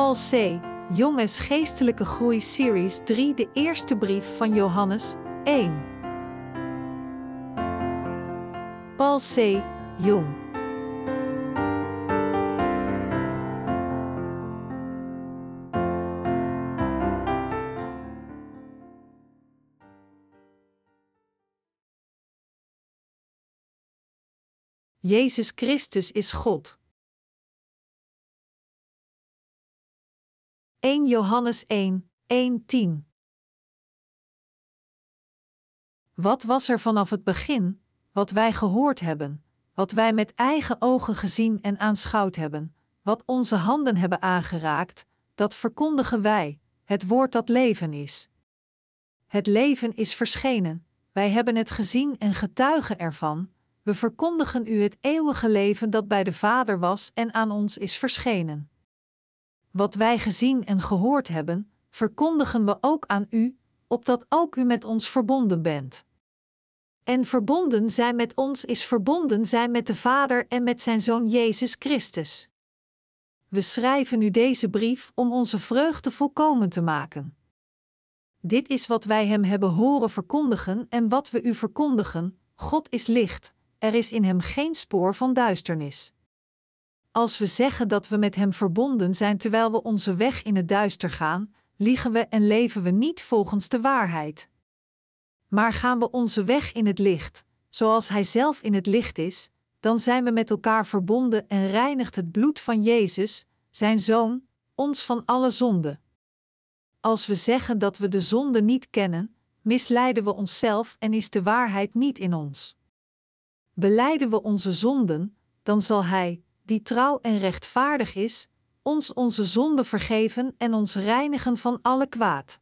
Paul C. Jonges Geestelijke Groei Series 3 De eerste brief van Johannes 1 Paul C. Jong Jezus Christus is God. 1 Johannes 1, 1, 10 Wat was er vanaf het begin, wat wij gehoord hebben, wat wij met eigen ogen gezien en aanschouwd hebben, wat onze handen hebben aangeraakt, dat verkondigen wij, het woord dat leven is. Het leven is verschenen, wij hebben het gezien en getuigen ervan, we verkondigen u het eeuwige leven dat bij de Vader was en aan ons is verschenen. Wat wij gezien en gehoord hebben, verkondigen we ook aan u, opdat ook u met ons verbonden bent. En verbonden zijn met ons is verbonden zijn met de Vader en met zijn Zoon Jezus Christus. We schrijven u deze brief om onze vreugde volkomen te maken. Dit is wat wij hem hebben horen verkondigen en wat we u verkondigen: God is licht, er is in hem geen spoor van duisternis. Als we zeggen dat we met hem verbonden zijn terwijl we onze weg in het duister gaan, liegen we en leven we niet volgens de waarheid. Maar gaan we onze weg in het licht, zoals hij zelf in het licht is, dan zijn we met elkaar verbonden en reinigt het bloed van Jezus, zijn zoon, ons van alle zonde. Als we zeggen dat we de zonde niet kennen, misleiden we onszelf en is de waarheid niet in ons. Beleiden we onze zonden, dan zal Hij, die trouw en rechtvaardig is, ons onze zonden vergeven en ons reinigen van alle kwaad.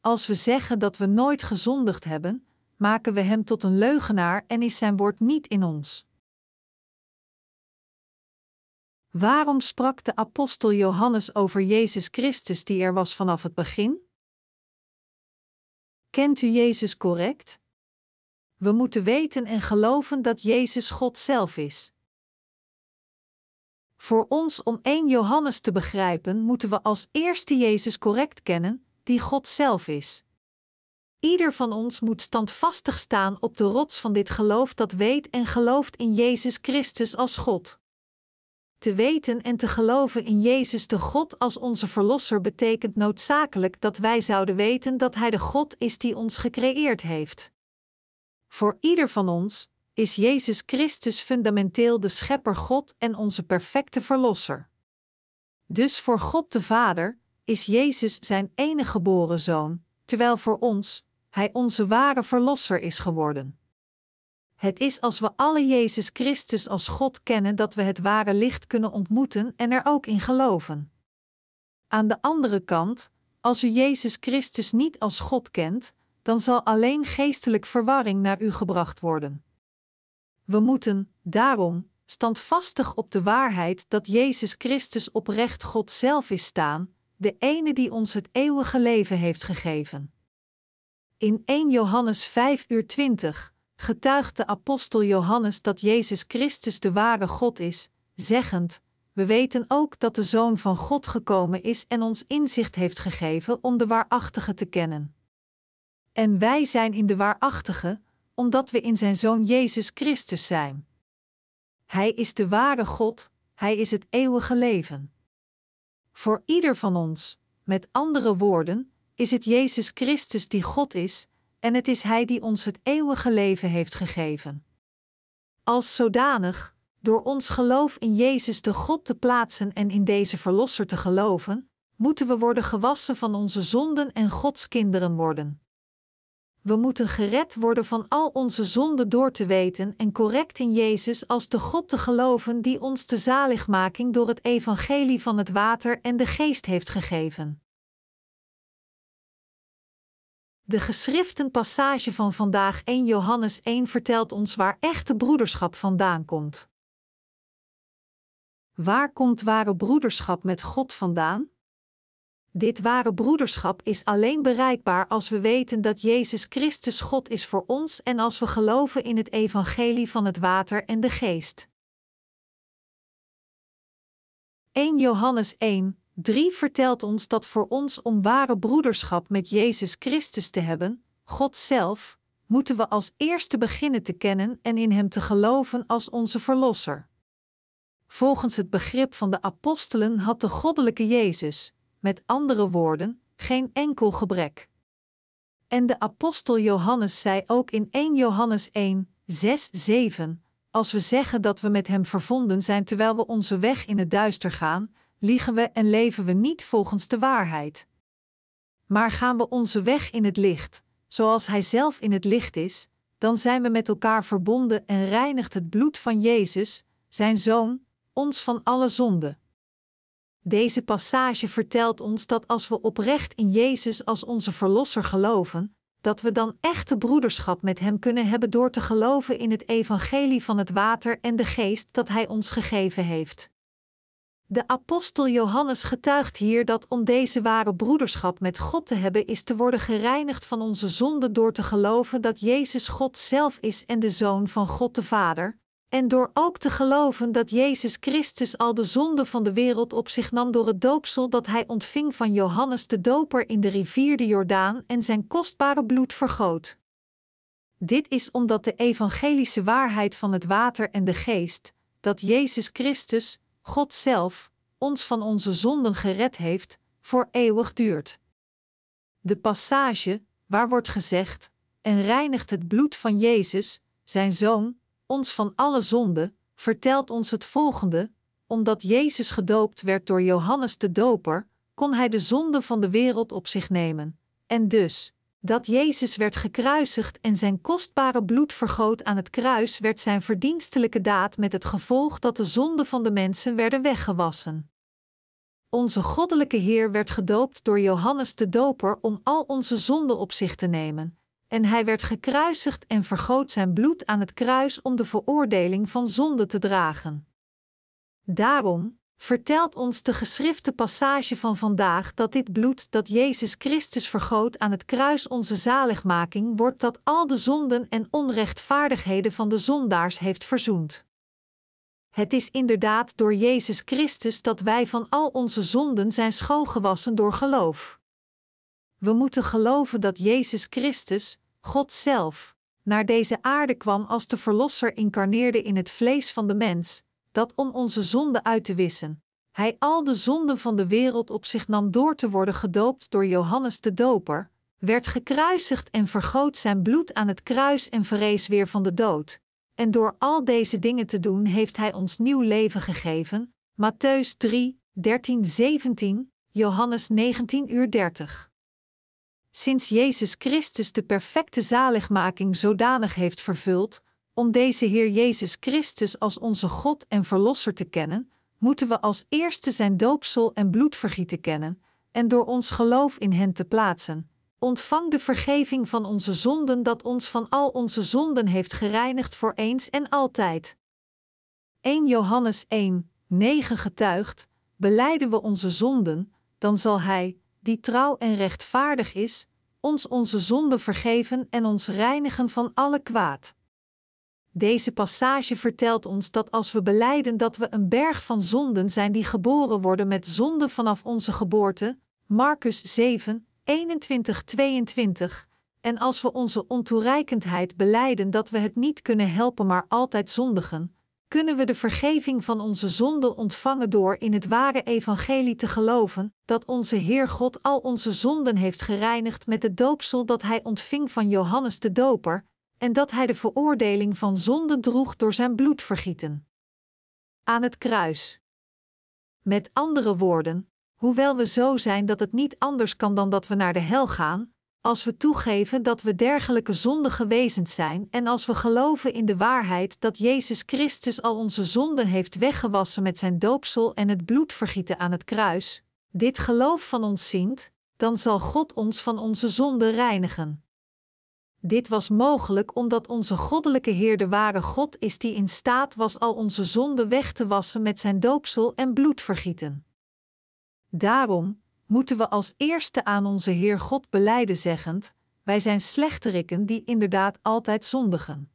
Als we zeggen dat we nooit gezondigd hebben, maken we Hem tot een leugenaar en is Zijn woord niet in ons. Waarom sprak de apostel Johannes over Jezus Christus die er was vanaf het begin? Kent u Jezus correct? We moeten weten en geloven dat Jezus God zelf is. Voor ons om 1 Johannes te begrijpen, moeten we als eerste Jezus correct kennen, die God zelf is. Ieder van ons moet standvastig staan op de rots van dit geloof dat weet en gelooft in Jezus Christus als God. Te weten en te geloven in Jezus de God als onze Verlosser betekent noodzakelijk dat wij zouden weten dat Hij de God is die ons gecreëerd heeft. Voor ieder van ons is Jezus Christus fundamenteel de Schepper God en onze perfecte Verlosser. Dus voor God de Vader is Jezus zijn enige geboren zoon, terwijl voor ons Hij onze ware Verlosser is geworden. Het is als we alle Jezus Christus als God kennen dat we het ware licht kunnen ontmoeten en er ook in geloven. Aan de andere kant, als u Jezus Christus niet als God kent, dan zal alleen geestelijk verwarring naar u gebracht worden. We moeten, daarom, standvastig op de waarheid dat Jezus Christus oprecht God zelf is staan, de ene die ons het eeuwige leven heeft gegeven. In 1 Johannes 5 uur 20 getuigt de apostel Johannes dat Jezus Christus de ware God is, zeggend: We weten ook dat de Zoon van God gekomen is en ons inzicht heeft gegeven om de waarachtige te kennen. En wij zijn in de waarachtige, omdat we in zijn Zoon Jezus Christus zijn. Hij is de ware God, Hij is het eeuwige leven. Voor ieder van ons, met andere woorden, is het Jezus Christus die God is, en het is Hij die ons het eeuwige leven heeft gegeven. Als zodanig, door ons geloof in Jezus de God te plaatsen en in deze Verlosser te geloven, moeten we worden gewassen van onze zonden en Gods kinderen worden. We moeten gered worden van al onze zonden door te weten en correct in Jezus als de God te geloven die ons de zaligmaking door het evangelie van het water en de geest heeft gegeven. De geschriftenpassage van vandaag 1 Johannes 1 vertelt ons waar echte broederschap vandaan komt. Waar komt ware broederschap met God vandaan? Dit ware broederschap is alleen bereikbaar als we weten dat Jezus Christus God is voor ons en als we geloven in het evangelie van het water en de geest. 1 Johannes 1, 3 vertelt ons dat voor ons om ware broederschap met Jezus Christus te hebben, God zelf, moeten we als eerste beginnen te kennen en in Hem te geloven als onze Verlosser. Volgens het begrip van de apostelen had de goddelijke Jezus, met andere woorden, geen enkel gebrek. En de apostel Johannes zei ook in 1 Johannes 1, 6, 7: Als we zeggen dat we met Hem vervonden zijn terwijl we onze weg in het duister gaan, liegen we en leven we niet volgens de waarheid. Maar gaan we onze weg in het licht, zoals Hij zelf in het licht is, dan zijn we met elkaar verbonden en reinigt het bloed van Jezus, Zijn Zoon, ons van alle zonde. Deze passage vertelt ons dat als we oprecht in Jezus als onze Verlosser geloven, dat we dan echte broederschap met Hem kunnen hebben door te geloven in het evangelie van het water en de geest dat Hij ons gegeven heeft. De apostel Johannes getuigt hier dat om deze ware broederschap met God te hebben is te worden gereinigd van onze zonde door te geloven dat Jezus God zelf is en de Zoon van God de Vader, en door ook te geloven dat Jezus Christus al de zonde van de wereld op zich nam door het doopsel dat hij ontving van Johannes de Doper in de rivier de Jordaan en zijn kostbare bloed vergoot. Dit is omdat de evangelische waarheid van het water en de geest, dat Jezus Christus, God zelf, ons van onze zonden gered heeft, voor eeuwig duurt. De passage, waar wordt gezegd: En reinigt het bloed van Jezus, zijn zoon, ons van alle zonde, vertelt ons het volgende: omdat Jezus gedoopt werd door Johannes de Doper, kon hij de zonde van de wereld op zich nemen. En dus, dat Jezus werd gekruisigd en zijn kostbare bloed vergoot aan het kruis, werd zijn verdienstelijke daad met het gevolg dat de zonden van de mensen werden weggewassen. Onze goddelijke Heer werd gedoopt door Johannes de Doper om al onze zonden op zich te nemen, en hij werd gekruisigd en vergoot zijn bloed aan het kruis om de veroordeling van zonde te dragen. Daarom vertelt ons de geschrifte passage van vandaag dat dit bloed dat Jezus Christus vergoot aan het kruis onze zaligmaking wordt dat al de zonden en onrechtvaardigheden van de zondaars heeft verzoend. Het is inderdaad door Jezus Christus dat wij van al onze zonden zijn schoongewassen door geloof. We moeten geloven dat Jezus Christus, God zelf, naar deze aarde kwam als de Verlosser incarneerde in het vlees van de mens, dat om onze zonden uit te wissen. Hij al de zonden van de wereld op zich nam door te worden gedoopt door Johannes de Doper, werd gekruisigd en vergoot zijn bloed aan het kruis en verrees weer van de dood. En door al deze dingen te doen heeft hij ons nieuw leven gegeven. Matthäus 3, 13, 17, Johannes 19 uur 30 sinds Jezus Christus de perfecte zaligmaking zodanig heeft vervuld, om deze Heer Jezus Christus als onze God en Verlosser te kennen, moeten we als eerste zijn doopsel en bloedvergieten kennen, en door ons geloof in hen te plaatsen. Ontvang de vergeving van onze zonden dat ons van al onze zonden heeft gereinigd voor eens en altijd. 1 Johannes 1, 9 getuigt, beleiden we onze zonden, dan zal Hij, die trouw en rechtvaardig is, ons onze zonden vergeven en ons reinigen van alle kwaad. Deze passage vertelt ons dat als we beleiden dat we een berg van zonden zijn die geboren worden met zonde vanaf onze geboorte, Marcus 7, 21, 22, en als we onze ontoereikendheid beleiden dat we het niet kunnen helpen maar altijd zondigen, kunnen we de vergeving van onze zonden ontvangen door in het ware evangelie te geloven, dat onze Heer God al onze zonden heeft gereinigd met het doopsel dat Hij ontving van Johannes de Doper, en dat Hij de veroordeling van zonden droeg door zijn bloedvergieten. Aan het kruis. Met andere woorden, hoewel we zo zijn dat het niet anders kan dan dat we naar de hel gaan, als we toegeven dat we dergelijke zondige wezens zijn en als we geloven in de waarheid dat Jezus Christus al onze zonden heeft weggewassen met zijn doopsel en het bloedvergieten aan het kruis, dit geloof van ons ziet, dan zal God ons van onze zonden reinigen. Dit was mogelijk omdat onze goddelijke Heer de ware God is die in staat was al onze zonden weg te wassen met zijn doopsel en bloedvergieten. Daarom, moeten we als eerste aan onze Heer God beleiden zeggend: Wij zijn slechterikken die inderdaad altijd zondigen.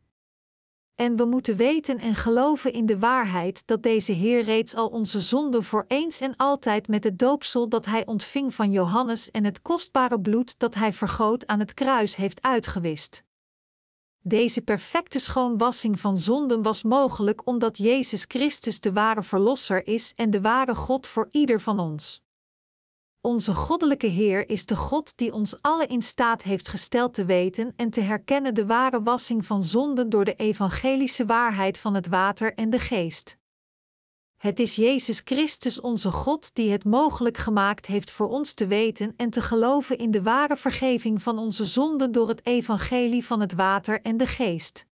En we moeten weten en geloven in de waarheid dat deze Heer reeds al onze zonden voor eens en altijd met het doopsel dat hij ontving van Johannes en het kostbare bloed dat hij vergoot aan het kruis heeft uitgewist. Deze perfecte schoonwassing van zonden was mogelijk omdat Jezus Christus de ware Verlosser is en de ware God voor ieder van ons. Onze goddelijke Heer is de God die ons alle in staat heeft gesteld te weten en te herkennen de ware wassing van zonden door de evangelische waarheid van het water en de geest. Het is Jezus Christus onze God die het mogelijk gemaakt heeft voor ons te weten en te geloven in de ware vergeving van onze zonden door het evangelie van het water en de geest.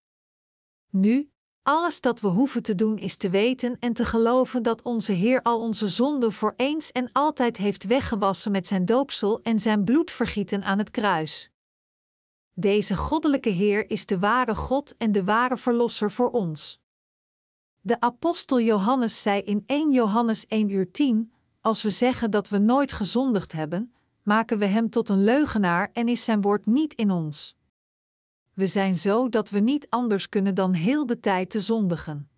Nu, alles dat we hoeven te doen is te weten en te geloven dat onze Heer al onze zonden voor eens en altijd heeft weggewassen met zijn doopsel en zijn bloed vergieten aan het kruis. Deze goddelijke Heer is de ware God en de ware Verlosser voor ons. De apostel Johannes zei in 1 Johannes 1 uur 10: Als we zeggen dat we nooit gezondigd hebben, maken we hem tot een leugenaar en is zijn woord niet in ons. We zijn zo dat we niet anders kunnen dan heel de tijd te zondigen.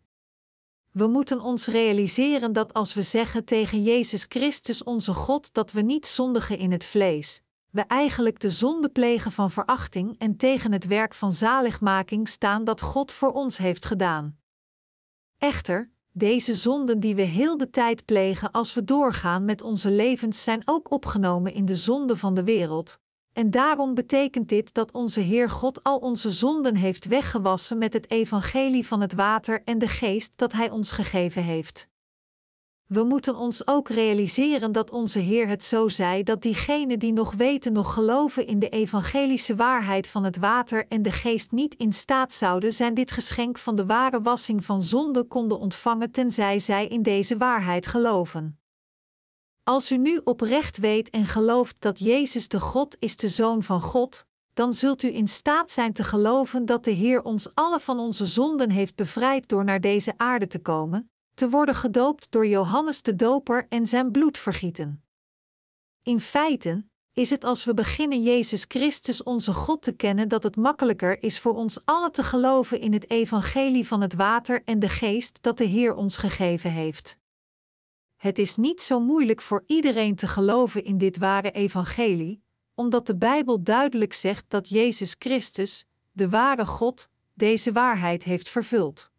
We moeten ons realiseren dat als we zeggen tegen Jezus Christus onze God dat we niet zondigen in het vlees, we eigenlijk de zonde plegen van verachting en tegen het werk van zaligmaking staan dat God voor ons heeft gedaan. Echter, deze zonden die we heel de tijd plegen als we doorgaan met onze levens zijn ook opgenomen in de zonde van de wereld, en daarom betekent dit dat onze Heer God al onze zonden heeft weggewassen met het evangelie van het water en de geest dat Hij ons gegeven heeft. We moeten ons ook realiseren dat onze Heer het zo zei dat diegenen die nog weten nog geloven in de evangelische waarheid van het water en de geest niet in staat zouden zijn dit geschenk van de ware wassing van zonde konden ontvangen tenzij zij in deze waarheid geloven. Als u nu oprecht weet en gelooft dat Jezus de God is, de Zoon van God, dan zult u in staat zijn te geloven dat de Heer ons alle van onze zonden heeft bevrijd door naar deze aarde te komen, te worden gedoopt door Johannes de Doper en zijn bloed vergieten. In feite is het als we beginnen Jezus Christus onze God te kennen dat het makkelijker is voor ons allen te geloven in het evangelie van het water en de geest dat de Heer ons gegeven heeft. Het is niet zo moeilijk voor iedereen te geloven in dit ware evangelie, omdat de Bijbel duidelijk zegt dat Jezus Christus, de ware God, deze waarheid heeft vervuld.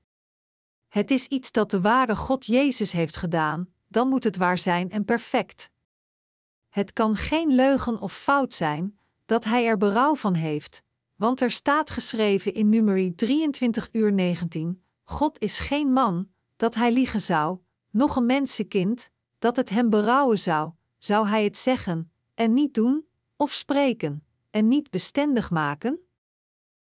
Het is iets dat de ware God Jezus heeft gedaan, dan moet het waar zijn en perfect. Het kan geen leugen of fout zijn dat hij er berouw van heeft, want er staat geschreven in Numeri 23 uur 19: God is geen man dat hij liegen zou, nog een mensenkind, dat het hem berouwen zou, zou hij het zeggen, en niet doen, of spreken, en niet bestendig maken?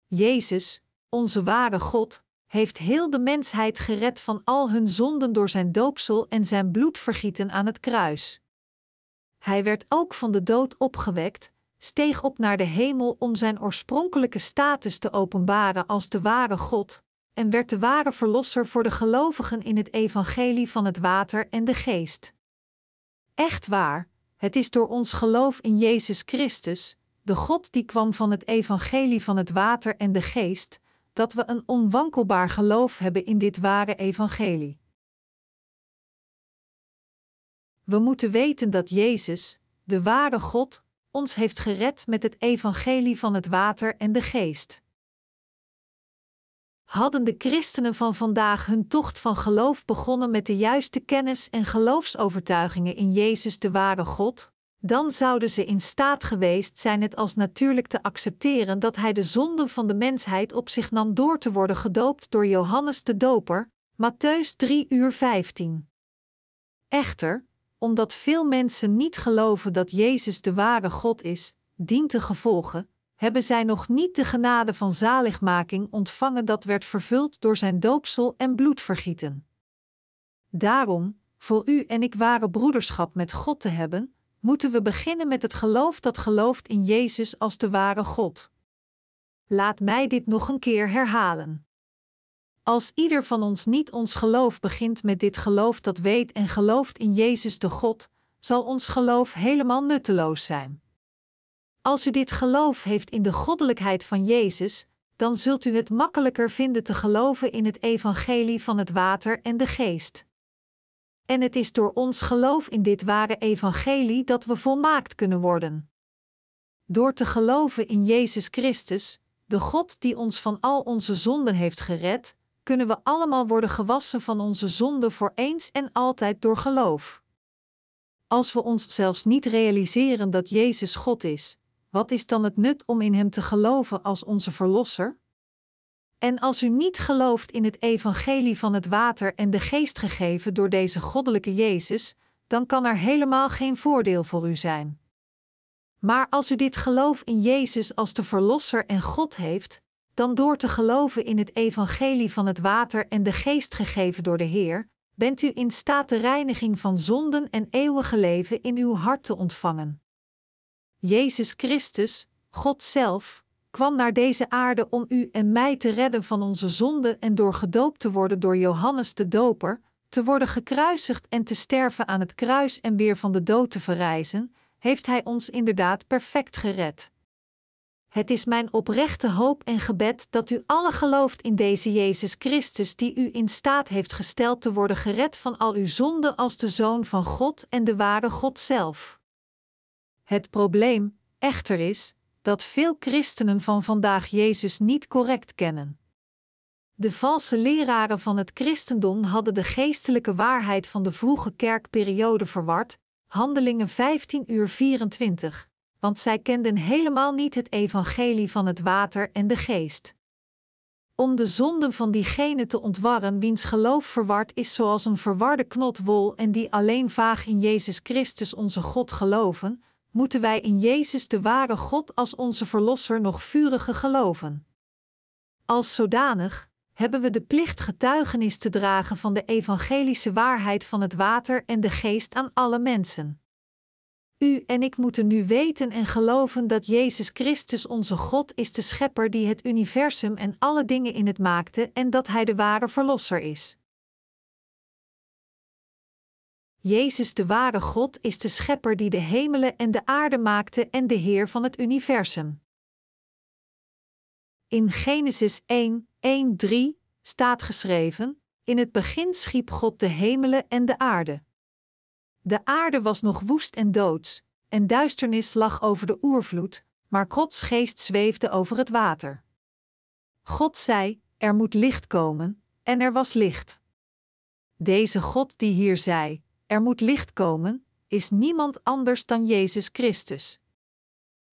Jezus, onze ware God, heeft heel de mensheid gered van al hun zonden door zijn doopsel en zijn bloedvergieten aan het kruis. Hij werd ook van de dood opgewekt, steeg op naar de hemel om zijn oorspronkelijke status te openbaren als de ware God, en werd de ware verlosser voor de gelovigen in het evangelie van het water en de geest. Echt waar, het is door ons geloof in Jezus Christus, de God die kwam van het evangelie van het water en de geest, dat we een onwankelbaar geloof hebben in dit ware evangelie. We moeten weten dat Jezus, de ware God, ons heeft gered met het evangelie van het water en de geest hadden de christenen van vandaag hun tocht van geloof begonnen met de juiste kennis en geloofsovertuigingen in Jezus de ware God, dan zouden ze in staat geweest zijn het als natuurlijk te accepteren dat Hij de zonden van de mensheid op zich nam door te worden gedoopt door Johannes de Doper, Matthäus 3 uur 15. Echter, omdat veel mensen niet geloven dat Jezus de ware God is, dient te gevolgen, hebben zij nog niet de genade van zaligmaking ontvangen dat werd vervuld door zijn doopsel en bloedvergieten. Daarom, voor u en ik ware broederschap met God te hebben, moeten we beginnen met het geloof dat gelooft in Jezus als de ware God. Laat mij dit nog een keer herhalen. Als ieder van ons niet ons geloof begint met dit geloof dat weet en gelooft in Jezus de God, zal ons geloof helemaal nutteloos zijn. Als u dit geloof heeft in de goddelijkheid van Jezus, dan zult u het makkelijker vinden te geloven in het evangelie van het water en de geest. En het is door ons geloof in dit ware evangelie dat we volmaakt kunnen worden. Door te geloven in Jezus Christus, de God die ons van al onze zonden heeft gered, kunnen we allemaal worden gewassen van onze zonden voor eens en altijd door geloof. Als we ons zelfs niet realiseren dat Jezus God is, wat is dan het nut om in Hem te geloven als onze Verlosser? En als u niet gelooft in het evangelie van het water en de geest gegeven door deze goddelijke Jezus, dan kan er helemaal geen voordeel voor u zijn. Maar als u dit geloof in Jezus als de Verlosser en God heeft, dan door te geloven in het evangelie van het water en de geest gegeven door de Heer, bent u in staat de reiniging van zonden en eeuwige leven in uw hart te ontvangen. Jezus Christus, God zelf, kwam naar deze aarde om u en mij te redden van onze zonden en door gedoopt te worden door Johannes de Doper, te worden gekruisigd en te sterven aan het kruis en weer van de dood te verrijzen, heeft Hij ons inderdaad perfect gered. Het is mijn oprechte hoop en gebed dat u alle gelooft in deze Jezus Christus, die u in staat heeft gesteld te worden gered van al uw zonden als de Zoon van God en de ware God zelf. Het probleem, echter, is dat veel christenen van vandaag Jezus niet correct kennen. De valse leraren van het christendom hadden de geestelijke waarheid van de vroege kerkperiode verward, Handelingen 15 uur 24, want zij kenden helemaal niet het evangelie van het water en de geest. Om de zonden van diegene te ontwarren wiens geloof verward is zoals een verwarde knot wol en die alleen vaag in Jezus Christus onze God geloven, moeten wij in Jezus de ware God als onze Verlosser nog vuriger geloven. Als zodanig hebben we de plicht getuigenis te dragen van de evangelische waarheid van het water en de geest aan alle mensen. U en ik moeten nu weten en geloven dat Jezus Christus onze God is de Schepper die het universum en alle dingen in het maakte en dat Hij de ware Verlosser is. Jezus de ware God is de Schepper die de hemelen en de aarde maakte en de Heer van het universum. In Genesis 1, 1, 3 staat geschreven: In het begin schiep God de hemelen en de aarde. De aarde was nog woest en doods, en duisternis lag over de oervloed, maar Gods geest zweefde over het water. God zei: Er moet licht komen, en er was licht. Deze God die hier zei: Er moet licht komen, is niemand anders dan Jezus Christus.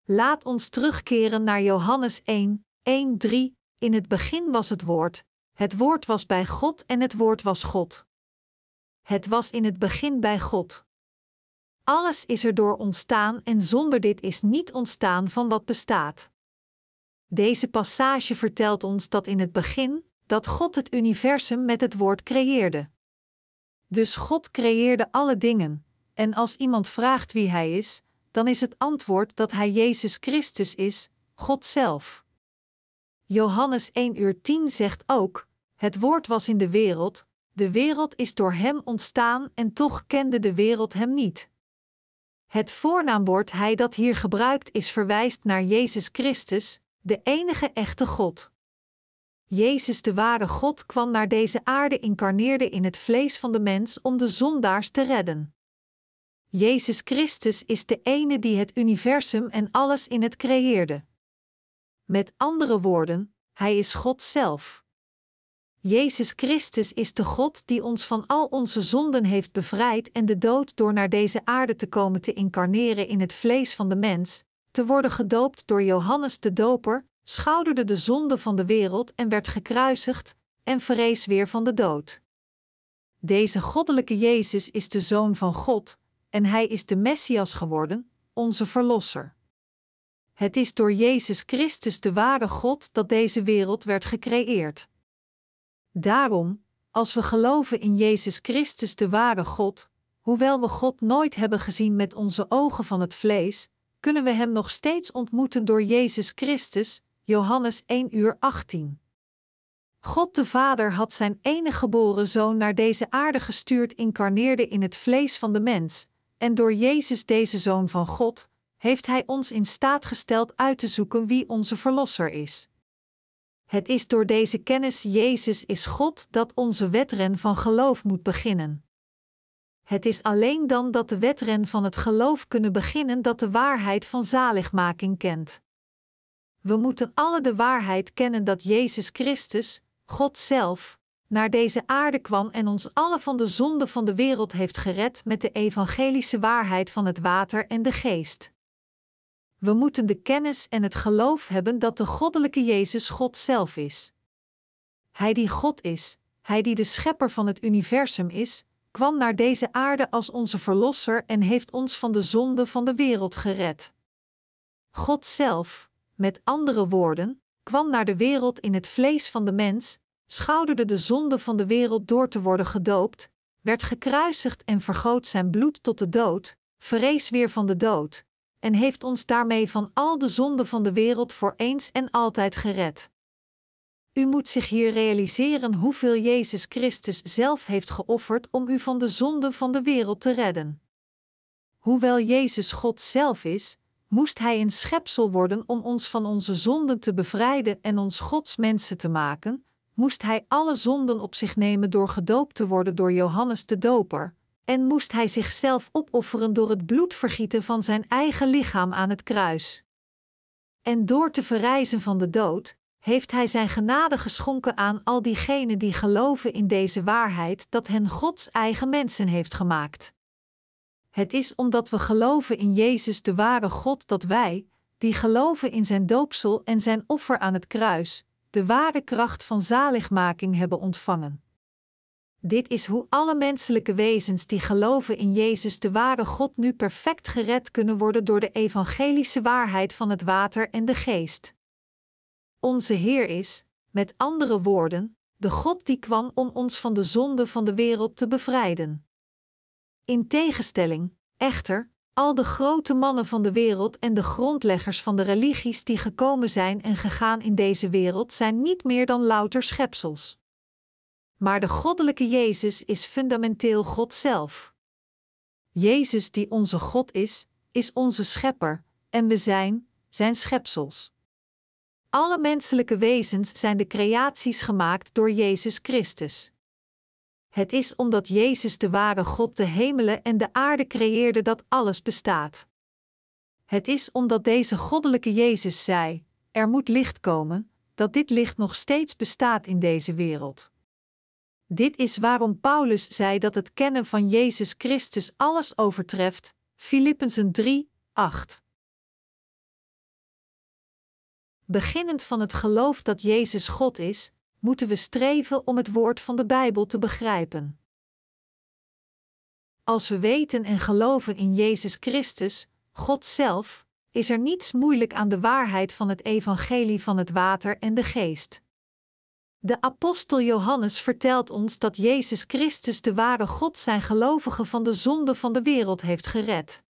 Laat ons terugkeren naar Johannes 1, 1, 3. In het begin was het Woord, het Woord was bij God en het Woord was God. Het was in het begin bij God. Alles is er door ontstaan en zonder dit is niet ontstaan van wat bestaat. Deze passage vertelt ons dat in het begin dat God het universum met het woord creëerde. Dus God creëerde alle dingen, en als iemand vraagt wie Hij is, dan is het antwoord dat Hij Jezus Christus is, God zelf. Johannes 1 uur 10 zegt ook: Het woord was in de wereld, de wereld is door Hem ontstaan en toch kende de wereld Hem niet. Het voornaamwoord Hij dat hier gebruikt is verwijst naar Jezus Christus, de enige echte God. Jezus, de ware God, kwam naar deze aarde, incarneerde in het vlees van de mens om de zondaars te redden. Jezus Christus is de ene die het universum en alles in het creëerde. Met andere woorden, Hij is God zelf. Jezus Christus is de God die ons van al onze zonden heeft bevrijd en de dood door naar deze aarde te komen te incarneren in het vlees van de mens, te worden gedoopt door Johannes de Doper, schouderde de zonde van de wereld en werd gekruisigd en verrees weer van de dood. Deze goddelijke Jezus is de Zoon van God, en Hij is de Messias geworden, onze Verlosser. Het is door Jezus Christus de ware God dat deze wereld werd gecreëerd. Daarom, als we geloven in Jezus Christus de ware God, hoewel we God nooit hebben gezien met onze ogen van het vlees, kunnen we Hem nog steeds ontmoeten door Jezus Christus, Johannes 1 uur 18. God de Vader had zijn enige geboren zoon naar deze aarde gestuurd, incarneerde in het vlees van de mens, en door Jezus, deze zoon van God, heeft Hij ons in staat gesteld uit te zoeken wie onze Verlosser is. Het is door deze kennis Jezus is God dat onze wedren van geloof moet beginnen. Het is alleen dan dat de wedren van het geloof kunnen beginnen dat de waarheid van zaligmaking kent. We moeten alle de waarheid kennen dat Jezus Christus, God zelf, naar deze aarde kwam en ons alle van de zonde van de wereld heeft gered met de evangelische waarheid van het water en de geest. We moeten de kennis en het geloof hebben dat de goddelijke Jezus God zelf is. Hij die God is, Hij die de schepper van het universum is, kwam naar deze aarde als onze Verlosser en heeft ons van de zonde van de wereld gered. God zelf, met andere woorden, kwam naar de wereld in het vlees van de mens, schouderde de zonde van de wereld door te worden gedoopt, werd gekruisigd en vergoot zijn bloed tot de dood, verrees weer van de dood, en heeft ons daarmee van al de zonden van de wereld voor eens en altijd gered. U moet zich hier realiseren hoeveel Jezus Christus zelf heeft geofferd om u van de zonden van de wereld te redden. Hoewel Jezus God zelf is, moest Hij een schepsel worden om ons van onze zonden te bevrijden en ons Gods mensen te maken, moest Hij alle zonden op zich nemen door gedoopt te worden door Johannes de Doper, en moest Hij zichzelf opofferen door het bloedvergieten van Zijn eigen lichaam aan het kruis. En door te verrijzen van de dood, heeft Hij Zijn genade geschonken aan al diegenen die geloven in deze waarheid dat hen Gods eigen mensen heeft gemaakt. Het is omdat we geloven in Jezus de ware God dat wij, die geloven in Zijn doopsel en Zijn offer aan het kruis, de ware kracht van zaligmaking hebben ontvangen. Dit is hoe alle menselijke wezens die geloven in Jezus de ware God nu perfect gered kunnen worden door de evangelische waarheid van het water en de geest. Onze Heer is, met andere woorden, de God die kwam om ons van de zonde van de wereld te bevrijden. In tegenstelling, echter, al de grote mannen van de wereld en de grondleggers van de religies die gekomen zijn en gegaan in deze wereld zijn niet meer dan louter schepsels. Maar de goddelijke Jezus is fundamenteel God zelf. Jezus, die onze God is, is onze schepper, en we zijn zijn schepsels. Alle menselijke wezens zijn de creaties gemaakt door Jezus Christus. Het is omdat Jezus de ware God de hemelen en de aarde creëerde dat alles bestaat. Het is omdat deze goddelijke Jezus zei: Er moet licht komen, dat dit licht nog steeds bestaat in deze wereld. Dit is waarom Paulus zei dat het kennen van Jezus Christus alles overtreft. Filippenzen 3, 8. Beginnend van het geloof dat Jezus God is, moeten we streven om het woord van de Bijbel te begrijpen. Als we weten en geloven in Jezus Christus, God zelf, is er niets moeilijk aan de waarheid van het evangelie van het water en de geest. De apostel Johannes vertelt ons dat Jezus Christus de ware God zijn gelovigen van de zonde van de wereld heeft gered.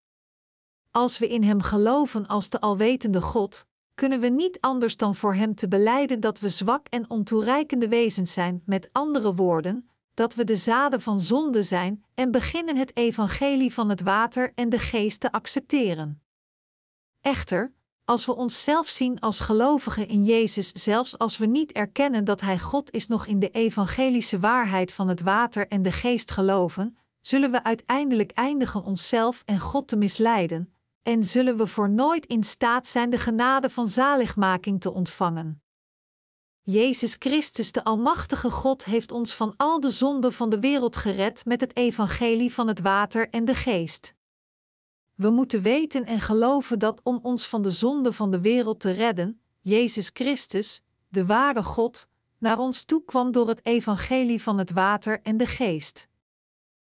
Als we in Hem geloven als de alwetende God, kunnen we niet anders dan voor Hem te beleiden dat we zwak en ontoereikende wezens zijn, met andere woorden, dat we de zaden van zonde zijn en beginnen het evangelie van het water en de geest te accepteren. Echter, als we onszelf zien als gelovigen in Jezus, zelfs als we niet erkennen dat Hij God is, nog in de evangelische waarheid van het water en de geest geloven, zullen we uiteindelijk eindigen onszelf en God te misleiden, en zullen we voor nooit in staat zijn de genade van zaligmaking te ontvangen. Jezus Christus, de Almachtige God, heeft ons van al de zonden van de wereld gered met het evangelie van het water en de geest. We moeten weten en geloven dat om ons van de zonde van de wereld te redden, Jezus Christus, de ware God, naar ons toe kwam door het evangelie van het water en de geest.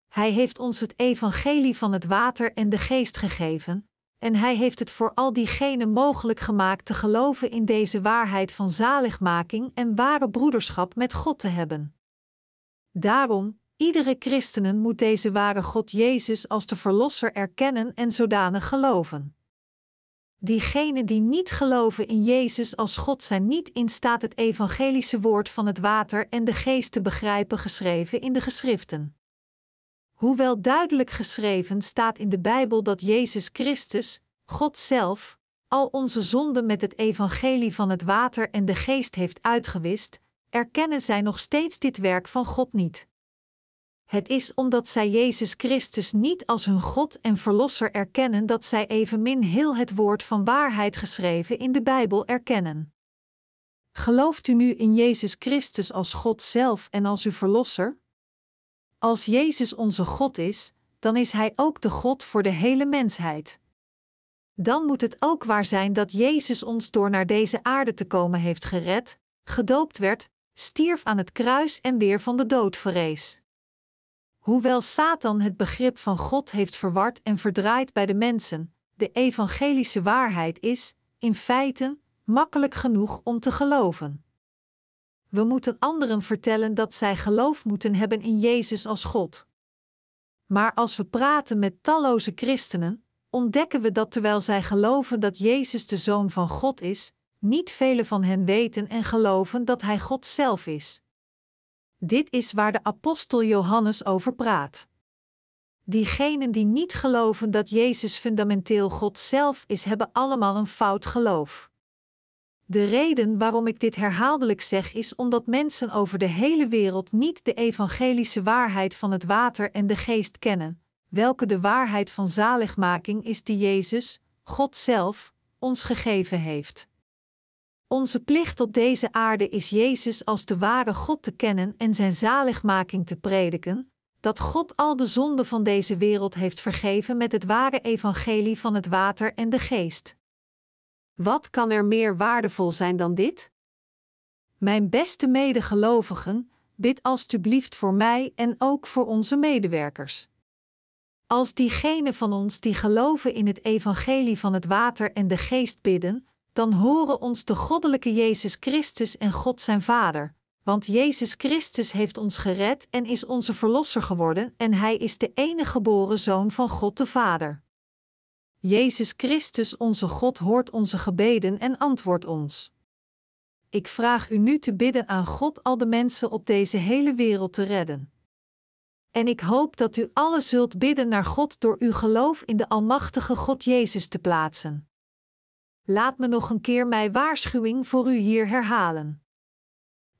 Hij heeft ons het evangelie van het water en de geest gegeven, en Hij heeft het voor al diegenen mogelijk gemaakt te geloven in deze waarheid van zaligmaking en ware broederschap met God te hebben. Daarom, iedere christenen moet deze ware God Jezus als de Verlosser erkennen en zodanig geloven. Diegenen die niet geloven in Jezus als God zijn niet in staat het evangelische woord van het water en de geest te begrijpen geschreven in de geschriften. Hoewel duidelijk geschreven staat in de Bijbel dat Jezus Christus, God zelf, al onze zonden met het evangelie van het water en de geest heeft uitgewist, erkennen zij nog steeds dit werk van God niet. Het is omdat zij Jezus Christus niet als hun God en Verlosser erkennen dat zij evenmin heel het woord van waarheid geschreven in de Bijbel erkennen. Gelooft u nu in Jezus Christus als God zelf en als uw Verlosser? Als Jezus onze God is, dan is Hij ook de God voor de hele mensheid. Dan moet het ook waar zijn dat Jezus ons door naar deze aarde te komen heeft gered, gedoopt werd, stierf aan het kruis en weer van de dood verrees. Hoewel Satan het begrip van God heeft verward en verdraaid bij de mensen, de evangelische waarheid is, in feite, makkelijk genoeg om te geloven. We moeten anderen vertellen dat zij geloof moeten hebben in Jezus als God. Maar als we praten met talloze christenen, ontdekken we dat terwijl zij geloven dat Jezus de Zoon van God is, niet vele van hen weten en geloven dat Hij God zelf is. Dit is waar de apostel Johannes over praat. Diegenen die niet geloven dat Jezus fundamenteel God zelf is, hebben allemaal een fout geloof. De reden waarom ik dit herhaaldelijk zeg is omdat mensen over de hele wereld niet de evangelische waarheid van het water en de geest kennen, welke de waarheid van zaligmaking is die Jezus, God zelf, ons gegeven heeft. Onze plicht op deze aarde is Jezus als de ware God te kennen en zijn zaligmaking te prediken, dat God al de zonden van deze wereld heeft vergeven met het ware evangelie van het water en de geest. Wat kan er meer waardevol zijn dan dit? Mijn beste medegelovigen, bid alstublieft voor mij en ook voor onze medewerkers. Als diegenen van ons die geloven in het evangelie van het water en de geest bidden, dan horen ons de goddelijke Jezus Christus en God zijn Vader, want Jezus Christus heeft ons gered en is onze Verlosser geworden en Hij is de enige geboren Zoon van God de Vader. Jezus Christus onze God hoort onze gebeden en antwoordt ons. Ik vraag u nu te bidden aan God al de mensen op deze hele wereld te redden. En ik hoop dat u alle zult bidden naar God door uw geloof in de Almachtige God Jezus te plaatsen. Laat me nog een keer mijn waarschuwing voor u hier herhalen.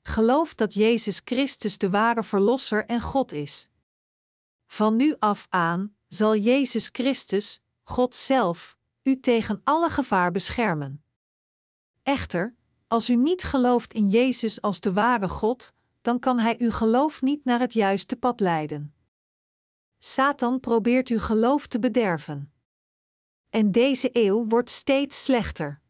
Geloof dat Jezus Christus de ware Verlosser en God is. Van nu af aan zal Jezus Christus, God zelf, u tegen alle gevaar beschermen. Echter, als u niet gelooft in Jezus als de ware God, dan kan Hij uw geloof niet naar het juiste pad leiden. Satan probeert uw geloof te bederven. En deze eeuw wordt steeds slechter.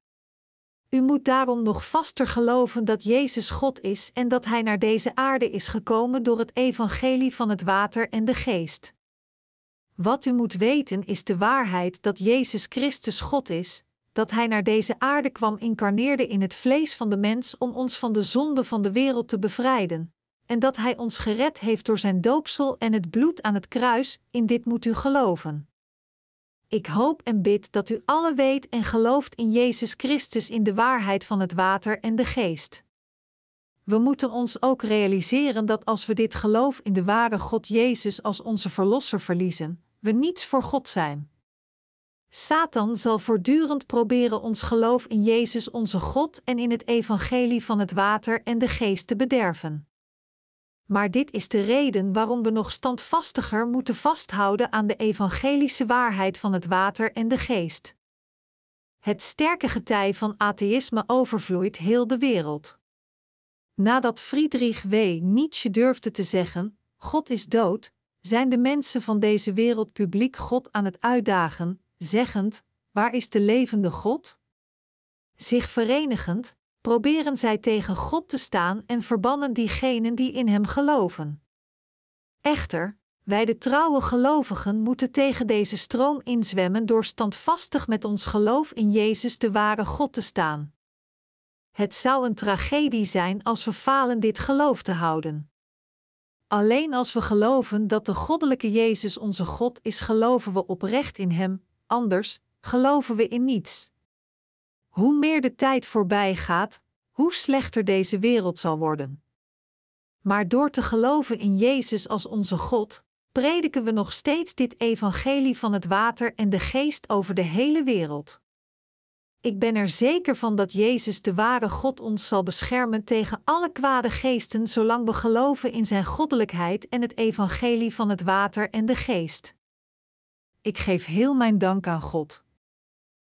U moet daarom nog vaster geloven dat Jezus God is en dat Hij naar deze aarde is gekomen door het evangelie van het water en de geest. Wat u moet weten is de waarheid dat Jezus Christus God is, dat Hij naar deze aarde kwam incarneerde in het vlees van de mens om ons van de zonde van de wereld te bevrijden, en dat Hij ons gered heeft door Zijn doopsel en het bloed aan het kruis, in dit moet u geloven. Ik hoop en bid dat u alle weet en gelooft in Jezus Christus in de waarheid van het water en de geest. We moeten ons ook realiseren dat als we dit geloof in de ware God Jezus als onze Verlosser verliezen, we niets voor God zijn. Satan zal voortdurend proberen ons geloof in Jezus onze God en in het evangelie van het water en de geest te bederven. Maar dit is de reden waarom we nog standvastiger moeten vasthouden aan de evangelische waarheid van het water en de geest. Het sterke getij van atheïsme overvloeit heel de wereld. Nadat Friedrich W. Nietzsche durfde te zeggen: God is dood, zijn de mensen van deze wereld publiek God aan het uitdagen, zeggend: Waar is de levende God? Zich verenigend, proberen zij tegen God te staan en verbannen diegenen die in Hem geloven. Echter, wij de trouwe gelovigen moeten tegen deze stroom inzwemmen door standvastig met ons geloof in Jezus de ware God te staan. Het zou een tragedie zijn als we falen dit geloof te houden. Alleen als we geloven dat de goddelijke Jezus onze God is, geloven we oprecht in Hem, anders geloven we in niets. Hoe meer de tijd voorbij gaat, hoe slechter deze wereld zal worden. Maar door te geloven in Jezus als onze God, prediken we nog steeds dit evangelie van het water en de geest over de hele wereld. Ik ben er zeker van dat Jezus de ware God ons zal beschermen tegen alle kwade geesten zolang we geloven in Zijn goddelijkheid en het evangelie van het water en de geest. Ik geef heel mijn dank aan God.